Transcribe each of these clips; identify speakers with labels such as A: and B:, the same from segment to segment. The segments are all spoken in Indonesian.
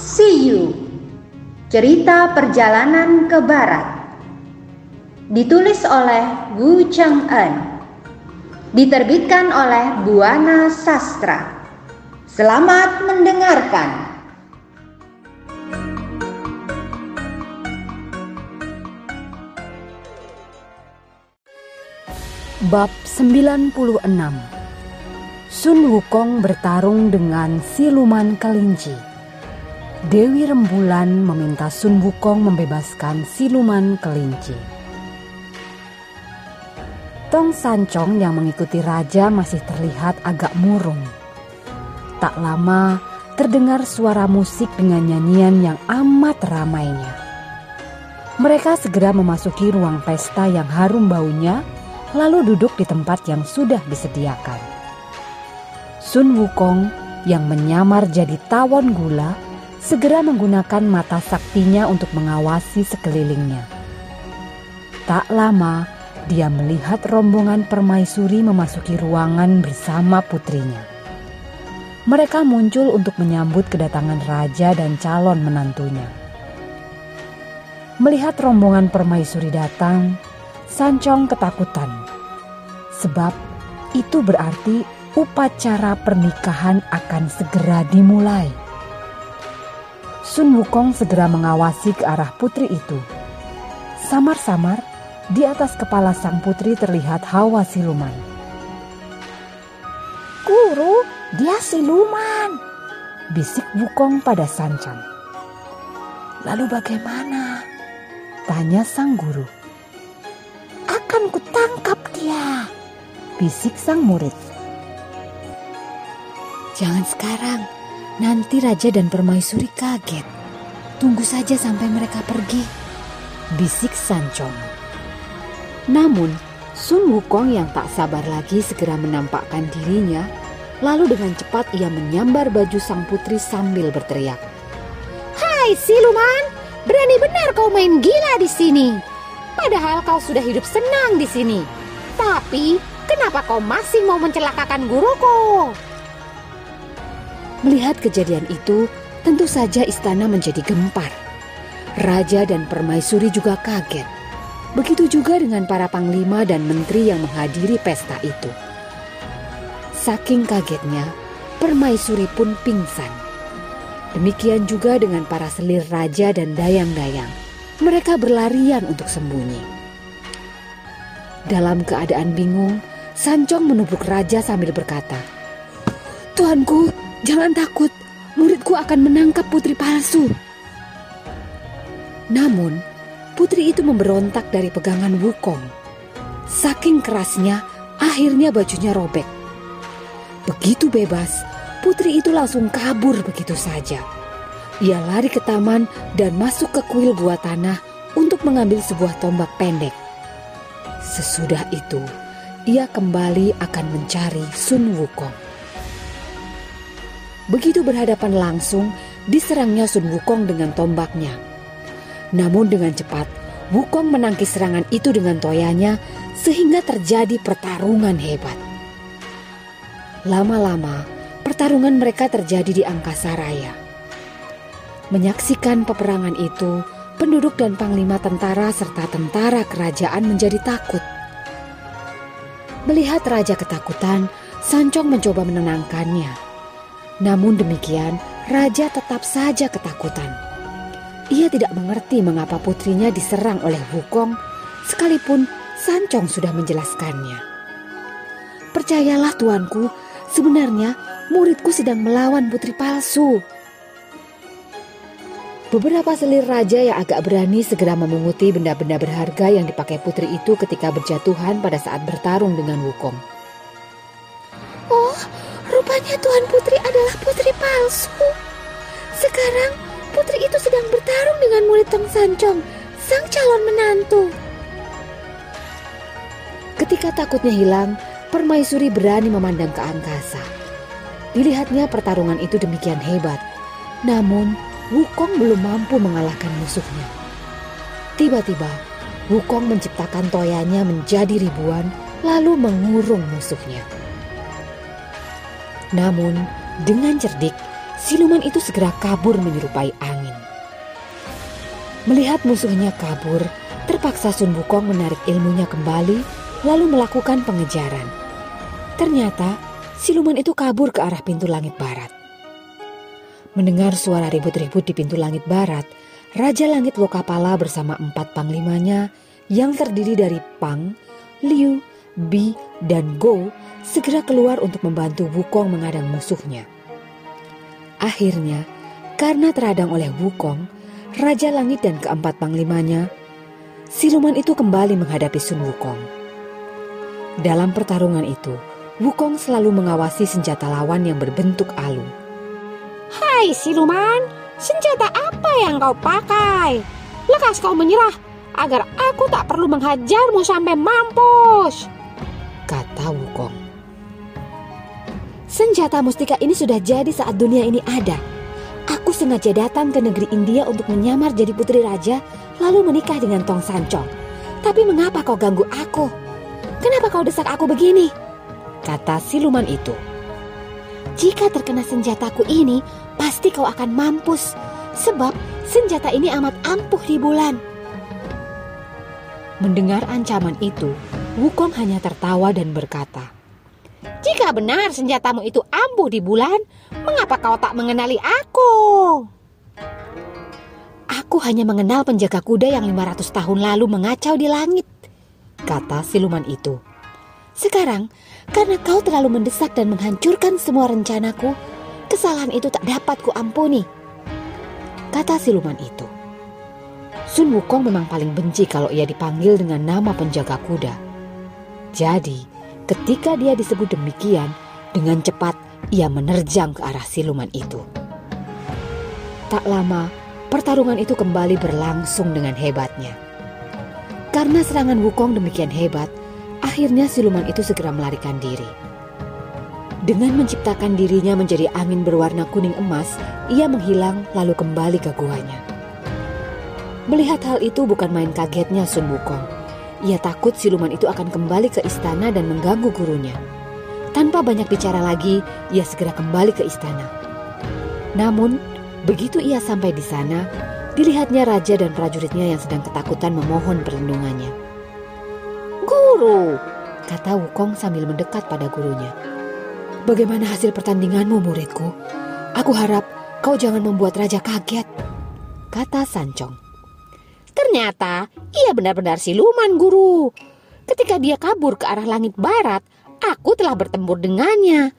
A: See You. Cerita Perjalanan ke Barat. Ditulis oleh Wu Cheng En Diterbitkan oleh Buana Sastra. Selamat mendengarkan.
B: Bab 96 Sun Wukong bertarung dengan siluman kelinci Dewi Rembulan meminta Sun Wukong membebaskan siluman kelinci. Tong Sancong yang mengikuti raja masih terlihat agak murung. Tak lama terdengar suara musik dengan nyanyian yang amat ramainya. Mereka segera memasuki ruang pesta yang harum baunya, lalu duduk di tempat yang sudah disediakan. Sun Wukong yang menyamar jadi tawon gula segera menggunakan mata saktinya untuk mengawasi sekelilingnya. Tak lama, dia melihat rombongan permaisuri memasuki ruangan bersama putrinya. Mereka muncul untuk menyambut kedatangan raja dan calon menantunya. Melihat rombongan permaisuri datang, Sancong ketakutan. Sebab itu berarti upacara pernikahan akan segera dimulai. Sun Wukong segera mengawasi ke arah putri itu. Samar-samar, di atas kepala sang putri terlihat hawa siluman.
C: Guru, dia siluman,
B: bisik Wukong pada Sancang.
C: Lalu bagaimana?
B: Tanya sang guru.
C: Akan kutangkap dia,
B: bisik sang murid.
D: Jangan sekarang, Nanti raja dan permaisuri kaget. Tunggu saja sampai mereka pergi. Bisik Sancong. Namun, Sun Wukong yang tak sabar lagi segera menampakkan dirinya, lalu dengan cepat ia menyambar baju sang putri sambil berteriak.
C: Hai siluman, berani benar kau main gila di sini. Padahal kau sudah hidup senang di sini. Tapi, kenapa kau masih mau mencelakakan guruku?
D: Melihat kejadian itu, tentu saja istana menjadi gempar. Raja dan permaisuri juga kaget. Begitu juga dengan para panglima dan menteri yang menghadiri pesta itu. Saking kagetnya, permaisuri pun pingsan. Demikian juga dengan para selir raja dan dayang-dayang. Mereka berlarian untuk sembunyi. Dalam keadaan bingung, Sancong menubruk raja sambil berkata, Tuanku, Jangan takut, muridku akan menangkap putri palsu. Namun, putri itu memberontak dari pegangan Wukong. Saking kerasnya, akhirnya bajunya robek. Begitu bebas, putri itu langsung kabur begitu saja. Ia lari ke taman dan masuk ke kuil gua tanah untuk mengambil sebuah tombak pendek. Sesudah itu, ia kembali akan mencari Sun Wukong. Begitu berhadapan langsung, diserangnya Sun Wukong dengan tombaknya. Namun dengan cepat, Wukong menangkis serangan itu dengan toyanya sehingga terjadi pertarungan hebat. Lama-lama, pertarungan mereka terjadi di angkasa raya. Menyaksikan peperangan itu, penduduk dan panglima tentara serta tentara kerajaan menjadi takut. Melihat raja ketakutan, Sancong mencoba menenangkannya. Namun demikian, raja tetap saja ketakutan. Ia tidak mengerti mengapa putrinya diserang oleh Wukong, sekalipun Sancong sudah menjelaskannya. Percayalah tuanku, sebenarnya muridku sedang melawan putri palsu. Beberapa selir raja yang agak berani segera memunguti benda-benda berharga yang dipakai putri itu ketika berjatuhan pada saat bertarung dengan Wukong.
C: Tuan Putri adalah putri palsu. Sekarang putri itu sedang bertarung dengan murid Tong Sancong, sang calon menantu.
D: Ketika takutnya hilang, permaisuri berani memandang ke angkasa. Dilihatnya pertarungan itu demikian hebat. Namun, Wukong belum mampu mengalahkan musuhnya. Tiba-tiba, Wukong menciptakan toyanya menjadi ribuan, lalu mengurung musuhnya. Namun, dengan cerdik, siluman itu segera kabur menyerupai angin. Melihat musuhnya kabur, terpaksa Sun Wukong menarik ilmunya kembali lalu melakukan pengejaran. Ternyata siluman itu kabur ke arah pintu langit barat. Mendengar suara ribut-ribut di pintu langit barat, Raja Langit Lokapala bersama empat panglimanya yang terdiri dari Pang, Liu, Bi, dan Go segera keluar untuk membantu Wukong mengadang musuhnya. Akhirnya, karena teradang oleh Wukong, Raja Langit dan keempat panglimanya, siluman itu kembali menghadapi Sun Wukong. Dalam pertarungan itu, Wukong selalu mengawasi senjata lawan yang berbentuk alu.
C: Hai siluman, senjata apa yang kau pakai? Lekas kau menyerah, agar aku tak perlu menghajarmu sampai mampus.
D: Senjata mustika ini sudah jadi saat dunia ini ada. Aku sengaja datang ke negeri India untuk menyamar jadi putri raja, lalu menikah dengan Tong Sancong. Tapi mengapa kau ganggu aku? Kenapa kau desak aku begini? Kata siluman itu. Jika terkena senjataku ini, pasti kau akan mampus. Sebab senjata ini amat ampuh di bulan. Mendengar ancaman itu, Wukong hanya tertawa dan berkata,
C: jika benar senjatamu itu ampuh di bulan, mengapa kau tak mengenali aku?
D: Aku hanya mengenal penjaga kuda yang 500 tahun lalu mengacau di langit, kata siluman itu. Sekarang, karena kau terlalu mendesak dan menghancurkan semua rencanaku, kesalahan itu tak dapat kuampuni, kata siluman itu. Sun Wukong memang paling benci kalau ia dipanggil dengan nama penjaga kuda. Jadi, Ketika dia disebut demikian, dengan cepat ia menerjang ke arah siluman itu. Tak lama, pertarungan itu kembali berlangsung dengan hebatnya. Karena serangan Wukong demikian hebat, akhirnya siluman itu segera melarikan diri. Dengan menciptakan dirinya menjadi angin berwarna kuning emas, ia menghilang lalu kembali ke guanya. Melihat hal itu bukan main kagetnya Sun Wukong. Ia takut siluman itu akan kembali ke istana dan mengganggu gurunya. Tanpa banyak bicara lagi, ia segera kembali ke istana. Namun, begitu ia sampai di sana, dilihatnya raja dan prajuritnya yang sedang ketakutan memohon perlindungannya.
C: Guru,
D: kata Wukong sambil mendekat pada gurunya. Bagaimana hasil pertandinganmu, muridku? Aku harap kau jangan membuat raja kaget, kata Sancong.
C: Ternyata ia benar-benar siluman guru. Ketika dia kabur ke arah langit barat, aku telah bertempur dengannya.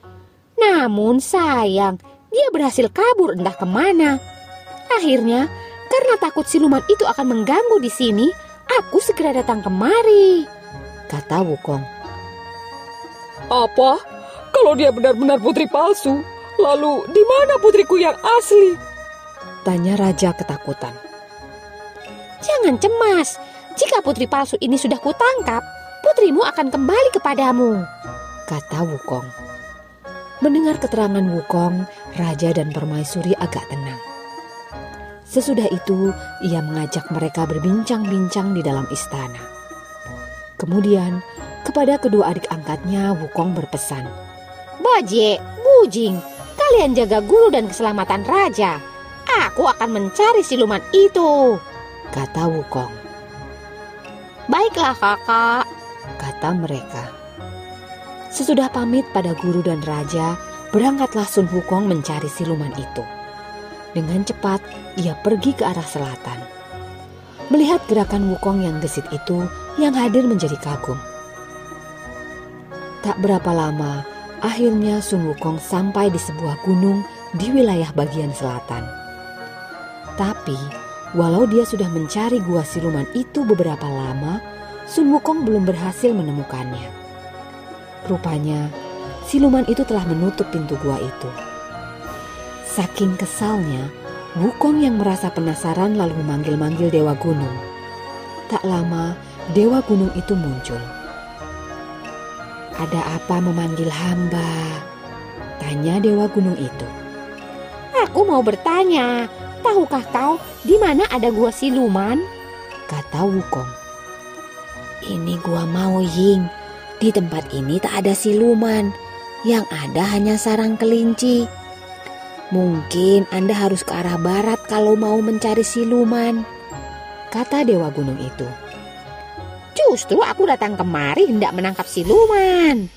C: Namun sayang, dia berhasil kabur entah ke mana. Akhirnya, karena takut siluman itu akan mengganggu di sini, aku segera datang kemari.
D: Kata Wukong.
E: Apa? Kalau dia benar-benar putri palsu, lalu di mana putriku yang asli?
D: Tanya Raja ketakutan.
C: Jangan cemas, jika putri palsu ini sudah kutangkap, putrimu akan kembali kepadamu,
D: kata Wukong. Mendengar keterangan Wukong, Raja dan Permaisuri agak tenang. Sesudah itu, ia mengajak mereka berbincang-bincang di dalam istana. Kemudian, kepada kedua adik angkatnya, Wukong berpesan.
C: Baje, Bujing, kalian jaga guru dan keselamatan raja. Aku akan mencari siluman itu
D: kata Wukong.
C: Baiklah kakak,
D: kata mereka. Sesudah pamit pada guru dan raja, berangkatlah Sun Wukong mencari siluman itu. Dengan cepat, ia pergi ke arah selatan. Melihat gerakan Wukong yang gesit itu, yang hadir menjadi kagum. Tak berapa lama, akhirnya Sun Wukong sampai di sebuah gunung di wilayah bagian selatan. Tapi Walau dia sudah mencari gua siluman itu beberapa lama, Sun Wukong belum berhasil menemukannya. Rupanya, siluman itu telah menutup pintu gua itu. Saking kesalnya, Wukong yang merasa penasaran lalu memanggil-manggil Dewa Gunung. Tak lama, Dewa Gunung itu muncul. Ada apa memanggil hamba? Tanya Dewa Gunung itu.
C: Aku mau bertanya, Tahukah kau di mana ada gua siluman?
D: Kata Wukong. Ini gua mau Ying. Di tempat ini tak ada siluman. Yang ada hanya sarang kelinci. Mungkin Anda harus ke arah barat kalau mau mencari siluman, kata Dewa Gunung itu.
C: Justru aku datang kemari hendak menangkap siluman,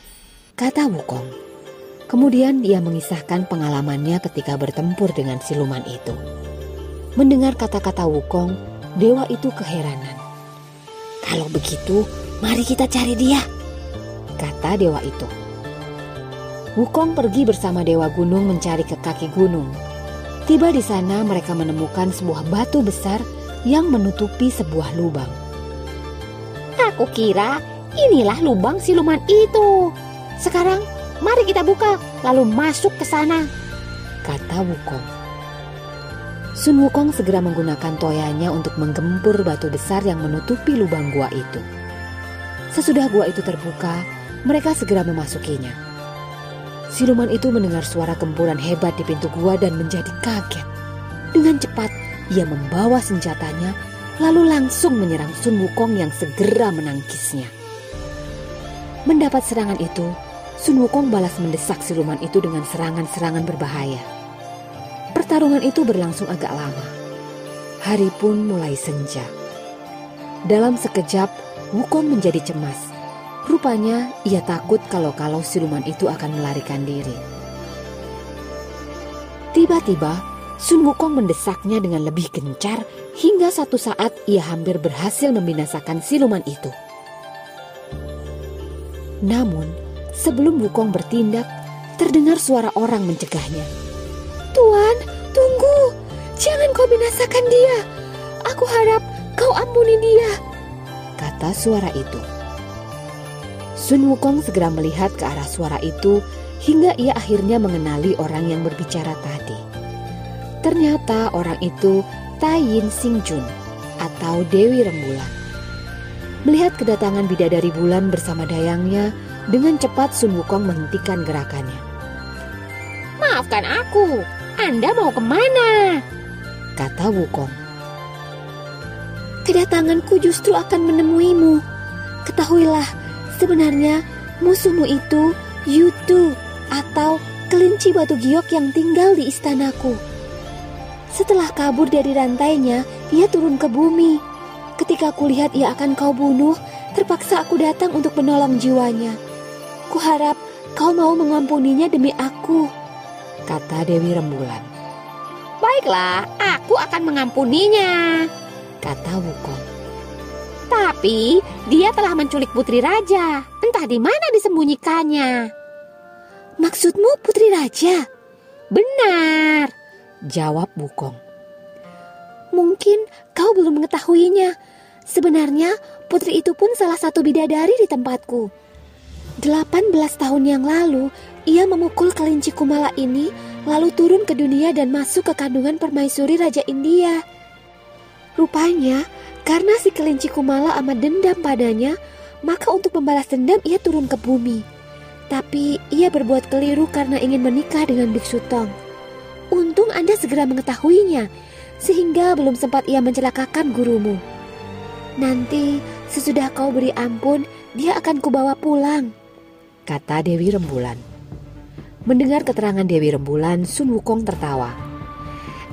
D: kata Wukong. Kemudian dia mengisahkan pengalamannya ketika bertempur dengan siluman itu. Mendengar kata-kata Wukong, dewa itu keheranan. Kalau begitu, mari kita cari dia, kata dewa itu. Wukong pergi bersama Dewa Gunung mencari ke kaki gunung. Tiba di sana mereka menemukan sebuah batu besar yang menutupi sebuah lubang.
C: Aku kira inilah lubang siluman itu. Sekarang mari kita buka lalu masuk ke sana,
D: kata Wukong. Sun Wukong segera menggunakan toyanya untuk menggempur batu besar yang menutupi lubang gua itu. Sesudah gua itu terbuka, mereka segera memasukinya. Siluman itu mendengar suara gempuran hebat di pintu gua dan menjadi kaget. Dengan cepat, ia membawa senjatanya lalu langsung menyerang Sun Wukong yang segera menangkisnya. Mendapat serangan itu, Sun Wukong balas mendesak siluman itu dengan serangan-serangan berbahaya. Pertarungan itu berlangsung agak lama. Hari pun mulai senja. Dalam sekejap, Wukong menjadi cemas Rupanya ia takut kalau-kalau siluman itu akan melarikan diri. Tiba-tiba, Sun Wukong mendesaknya dengan lebih gencar hingga satu saat ia hampir berhasil membinasakan siluman itu. Namun, sebelum Wukong bertindak, terdengar suara orang mencegahnya.
C: Tuan, kau binasakan dia! Aku harap kau ampuni dia!
D: Kata suara itu. Sun Wukong segera melihat ke arah suara itu hingga ia akhirnya mengenali orang yang berbicara tadi. Ternyata orang itu Tai Yin Sing Jun atau Dewi Rembulan. Melihat kedatangan bidadari bulan bersama dayangnya, dengan cepat Sun Wukong menghentikan gerakannya.
C: Maafkan aku, Anda mau ke mana?
D: Kata Wukong.
C: Kedatanganku justru akan menemuimu. Ketahuilah, Sebenarnya musuhmu itu Yutu atau kelinci batu giok yang tinggal di istanaku. Setelah kabur dari rantainya, ia turun ke bumi. Ketika kulihat ia akan kau bunuh, terpaksa aku datang untuk menolong jiwanya. Kuharap kau mau mengampuninya demi aku, kata Dewi Rembulan. Baiklah, aku akan mengampuninya, kata Wukong. Tapi dia telah menculik putri raja. Entah di mana disembunyikannya.
D: Maksudmu putri raja?
C: Benar,
D: jawab Bukong.
C: Mungkin kau belum mengetahuinya. Sebenarnya putri itu pun salah satu bidadari di tempatku. 18 tahun yang lalu, ia memukul kelinci kumala ini lalu turun ke dunia dan masuk ke kandungan permaisuri Raja India. Rupanya, karena si kelinci kumala amat dendam padanya, maka untuk membalas dendam ia turun ke bumi. Tapi ia berbuat keliru karena ingin menikah dengan Biksu Tong. Untung Anda segera mengetahuinya, sehingga belum sempat ia mencelakakan gurumu. Nanti sesudah kau beri ampun, dia akan kubawa pulang,
D: kata Dewi Rembulan. Mendengar keterangan Dewi Rembulan, Sun Wukong tertawa.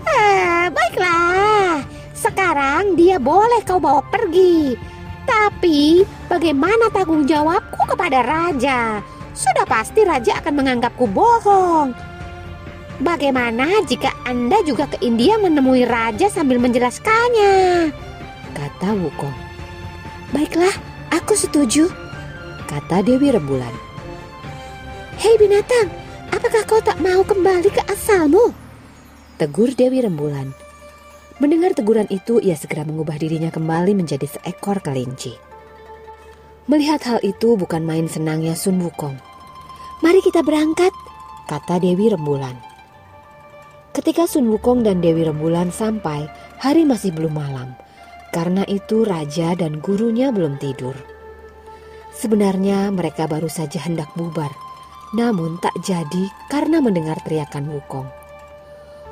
C: Ah, baiklah, sekarang dia boleh kau bawa pergi. Tapi bagaimana tanggung jawabku kepada raja? Sudah pasti raja akan menganggapku bohong. Bagaimana jika Anda juga ke India menemui raja sambil menjelaskannya?
D: Kata Wukong.
C: Baiklah, aku setuju.
D: Kata Dewi Rembulan.
C: Hei binatang, apakah kau tak mau kembali ke asalmu?
D: Tegur Dewi Rembulan Mendengar teguran itu, ia segera mengubah dirinya kembali menjadi seekor kelinci. Melihat hal itu bukan main senangnya Sun Wukong.
C: Mari kita berangkat,
D: kata Dewi Rembulan. Ketika Sun Wukong dan Dewi Rembulan sampai, hari masih belum malam. Karena itu raja dan gurunya belum tidur. Sebenarnya mereka baru saja hendak bubar, namun tak jadi karena mendengar teriakan Wukong.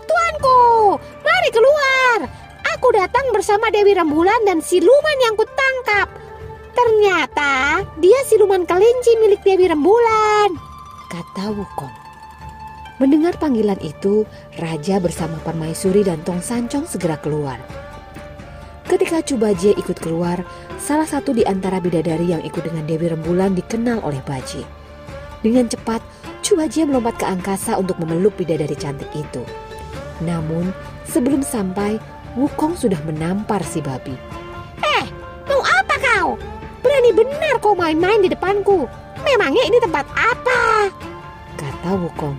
C: Tuanku, mari keluar. Aku datang bersama Dewi Rembulan dan siluman yang kutangkap. Ternyata dia siluman kelinci milik Dewi Rembulan.
D: Kata Wukong. Mendengar panggilan itu, Raja bersama Permaisuri dan Tong Sancong segera keluar. Ketika Cubaje ikut keluar, salah satu di antara bidadari yang ikut dengan Dewi Rembulan dikenal oleh Baje. Dengan cepat, Cubaje melompat ke angkasa untuk memeluk bidadari cantik itu. Namun, sebelum sampai, Wukong sudah menampar si babi.
C: Eh, mau apa kau? Berani benar kau main-main di depanku. Memangnya ini tempat apa?
D: Kata Wukong.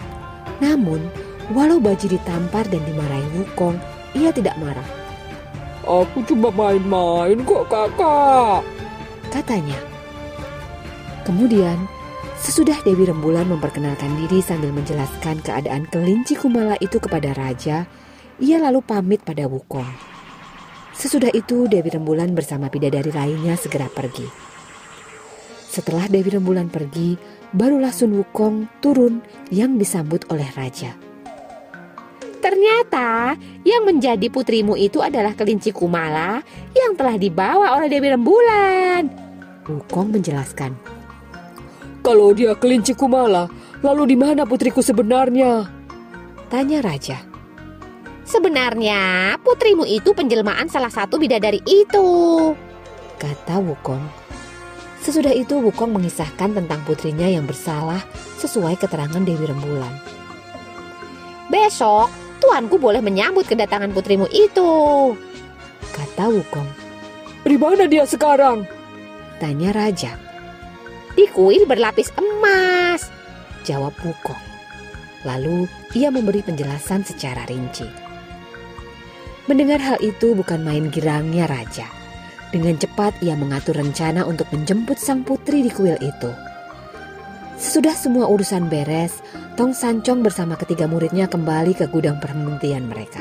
D: Namun, walau Baji ditampar dan dimarahi Wukong, ia tidak marah.
E: Aku cuma main-main kok kakak.
D: Katanya. Kemudian, sesudah Dewi Rembulan memperkenalkan diri sambil menjelaskan keadaan kelinci Kumala itu kepada Raja, ia lalu pamit pada Wukong. Sesudah itu Dewi Rembulan bersama bidadari lainnya segera pergi. Setelah Dewi Rembulan pergi, barulah Sun Wukong turun yang disambut oleh raja.
C: Ternyata yang menjadi putrimu itu adalah kelinci Kumala yang telah dibawa oleh Dewi Rembulan.
D: Wukong menjelaskan.
E: Kalau dia kelinci Kumala, lalu di mana putriku sebenarnya?
D: Tanya raja.
C: Sebenarnya putrimu itu penjelmaan salah satu bidadari itu.
D: Kata Wukong Sesudah itu Wukong mengisahkan tentang putrinya yang bersalah sesuai keterangan Dewi Rembulan.
C: Besok tuanku boleh menyambut kedatangan putrimu itu.
D: Kata Wukong.
E: Di mana dia sekarang?
D: Tanya Raja.
C: Di kuil berlapis emas.
D: Jawab Wukong. Lalu ia memberi penjelasan secara rinci. Mendengar hal itu bukan main girangnya Raja. Dengan cepat ia mengatur rencana untuk menjemput sang putri di kuil itu. Sesudah semua urusan beres, Tong Sancong bersama ketiga muridnya kembali ke gudang perhentian mereka.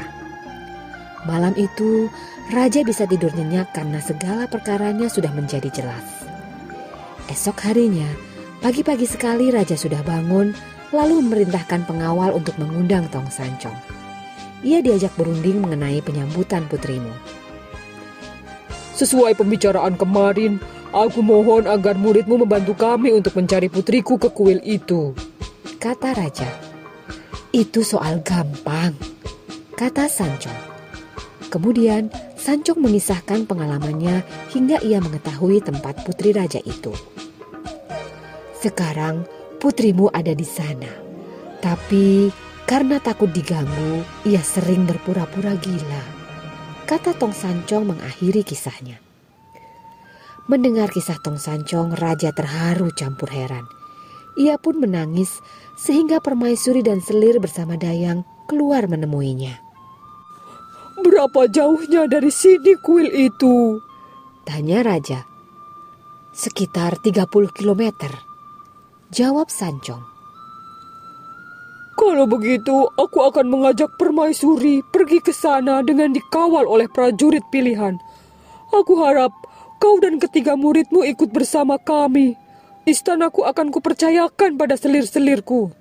D: Malam itu, Raja bisa tidur nyenyak karena segala perkaranya sudah menjadi jelas. Esok harinya, pagi-pagi sekali Raja sudah bangun lalu memerintahkan pengawal untuk mengundang Tong Sancong. Ia diajak berunding mengenai penyambutan putrimu.
E: Sesuai pembicaraan kemarin, aku mohon agar muridmu membantu kami untuk mencari putriku ke kuil itu.
D: Kata raja. Itu soal gampang, kata Sancong. Kemudian Sancong mengisahkan pengalamannya hingga ia mengetahui tempat putri raja itu. Sekarang putrimu ada di sana. Tapi karena takut diganggu, ia sering berpura-pura gila kata Tong Sancong mengakhiri kisahnya. Mendengar kisah Tong Sancong, Raja terharu campur heran. Ia pun menangis sehingga permaisuri dan selir bersama Dayang keluar menemuinya.
E: Berapa jauhnya dari sini kuil itu?
D: Tanya Raja. Sekitar 30 kilometer. Jawab Sancong.
E: Kalau begitu, aku akan mengajak permaisuri pergi ke sana dengan dikawal oleh prajurit pilihan. Aku harap kau dan ketiga muridmu ikut bersama kami. Istanaku akan kupercayakan pada selir-selirku.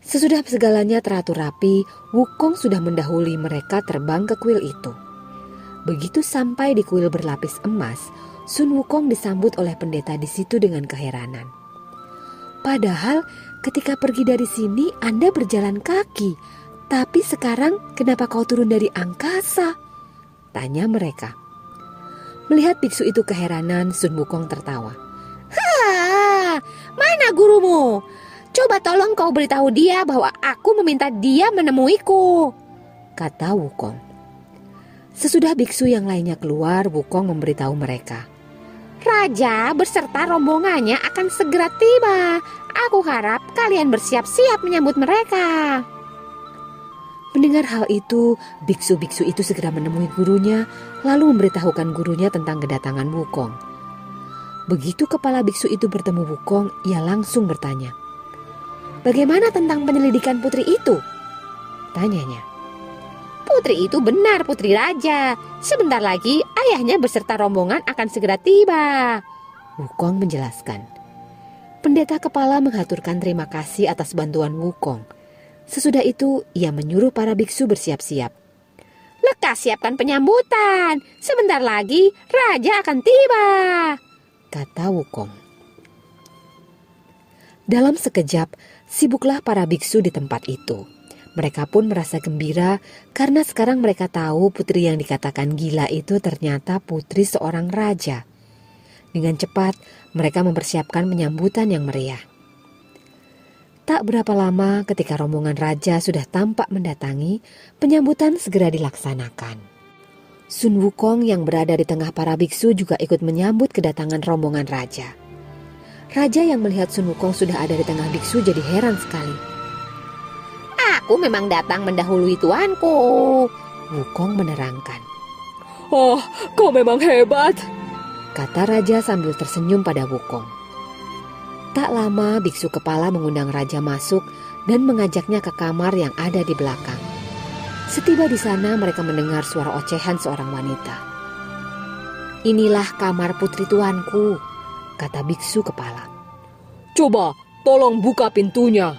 D: Sesudah segalanya teratur rapi, Wukong sudah mendahului mereka terbang ke kuil itu. Begitu sampai di kuil berlapis emas, Sun Wukong disambut oleh pendeta di situ dengan keheranan. Padahal Ketika pergi dari sini, Anda berjalan kaki. Tapi sekarang kenapa kau turun dari angkasa? Tanya mereka. Melihat biksu itu keheranan, Sun Wukong tertawa.
C: Ha, mana gurumu? Coba tolong kau beritahu dia bahwa aku meminta dia menemuiku.
D: Kata Wukong. Sesudah biksu yang lainnya keluar, Wukong memberitahu mereka.
C: Raja beserta rombongannya akan segera tiba. Aku harap kalian bersiap-siap menyambut mereka.
D: Mendengar hal itu, biksu-biksu itu segera menemui gurunya, lalu memberitahukan gurunya tentang kedatangan Wukong. Begitu kepala biksu itu bertemu Wukong, ia langsung bertanya, "Bagaimana tentang penyelidikan putri itu?" Tanyanya.
C: Putri itu benar putri raja. Sebentar lagi ayahnya beserta rombongan akan segera tiba.
D: Wukong menjelaskan. Pendeta kepala menghaturkan terima kasih atas bantuan Wukong. Sesudah itu, ia menyuruh para biksu bersiap-siap.
C: Lekas siapkan penyambutan. Sebentar lagi raja akan tiba.
D: Kata Wukong. Dalam sekejap, Sibuklah para biksu di tempat itu. Mereka pun merasa gembira karena sekarang mereka tahu putri yang dikatakan gila itu ternyata putri seorang raja. Dengan cepat, mereka mempersiapkan penyambutan yang meriah. Tak berapa lama ketika rombongan raja sudah tampak mendatangi, penyambutan segera dilaksanakan. Sun Wukong yang berada di tengah para biksu juga ikut menyambut kedatangan rombongan raja. Raja yang melihat Sun Wukong sudah ada di tengah biksu jadi heran sekali.
C: Aku memang datang mendahului tuanku.
D: Wukong menerangkan.
E: Oh, kau memang hebat.
D: Kata raja sambil tersenyum pada Wukong. Tak lama biksu kepala mengundang raja masuk dan mengajaknya ke kamar yang ada di belakang. Setiba di sana mereka mendengar suara ocehan seorang wanita. Inilah kamar putri tuanku, kata biksu kepala.
E: Coba, tolong buka pintunya.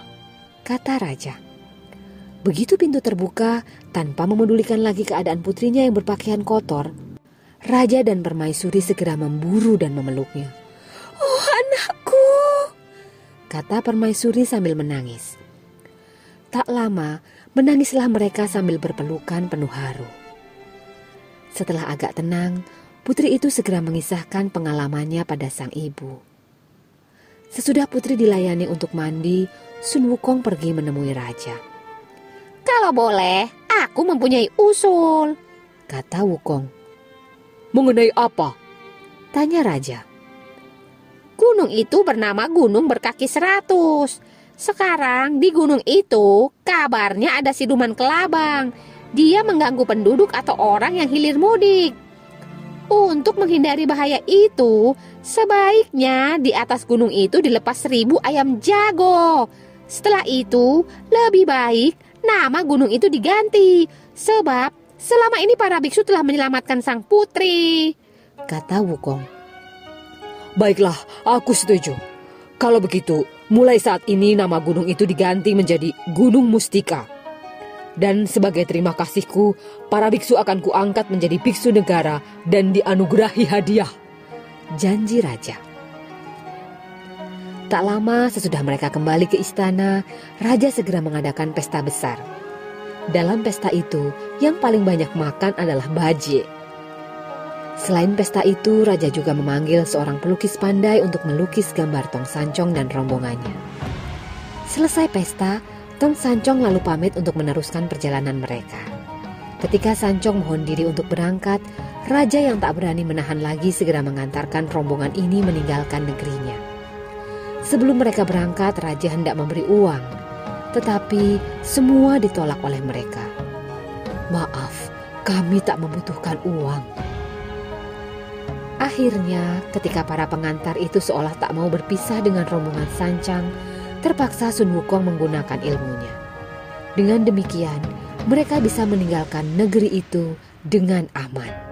D: Kata raja. Begitu pintu terbuka, tanpa memedulikan lagi keadaan putrinya yang berpakaian kotor, Raja dan Permaisuri segera memburu dan memeluknya.
C: Oh anakku,
D: kata Permaisuri sambil menangis. Tak lama, menangislah mereka sambil berpelukan penuh haru. Setelah agak tenang, putri itu segera mengisahkan pengalamannya pada sang ibu. Sesudah putri dilayani untuk mandi, Sun Wukong pergi menemui raja.
C: Kalau boleh, aku mempunyai usul.
D: Kata Wukong.
E: Mengenai apa?
D: Tanya Raja.
C: Gunung itu bernama Gunung Berkaki Seratus. Sekarang di gunung itu kabarnya ada siluman kelabang. Dia mengganggu penduduk atau orang yang hilir mudik. Untuk menghindari bahaya itu, sebaiknya di atas gunung itu dilepas seribu ayam jago. Setelah itu, lebih baik nama gunung itu diganti. Sebab selama ini para biksu telah menyelamatkan sang putri.
D: Kata Wukong.
E: Baiklah, aku setuju. Kalau begitu, mulai saat ini nama gunung itu diganti menjadi Gunung Mustika. Dan sebagai terima kasihku, para biksu akan kuangkat menjadi biksu negara dan dianugerahi hadiah.
D: Janji raja. Tak lama sesudah mereka kembali ke istana, raja segera mengadakan pesta besar. Dalam pesta itu, yang paling banyak makan adalah baje. Selain pesta itu, raja juga memanggil seorang pelukis pandai untuk melukis gambar Tong Sancong dan rombongannya. Selesai pesta, Tong Sancong lalu pamit untuk meneruskan perjalanan mereka. Ketika Sancong mohon diri untuk berangkat, raja yang tak berani menahan lagi segera mengantarkan rombongan ini meninggalkan negerinya. Sebelum mereka berangkat, raja hendak memberi uang, tetapi semua ditolak oleh mereka. Maaf, kami tak membutuhkan uang. Akhirnya, ketika para pengantar itu seolah tak mau berpisah dengan rombongan Sancang, terpaksa Sun Wukong menggunakan ilmunya. Dengan demikian, mereka bisa meninggalkan negeri itu dengan aman.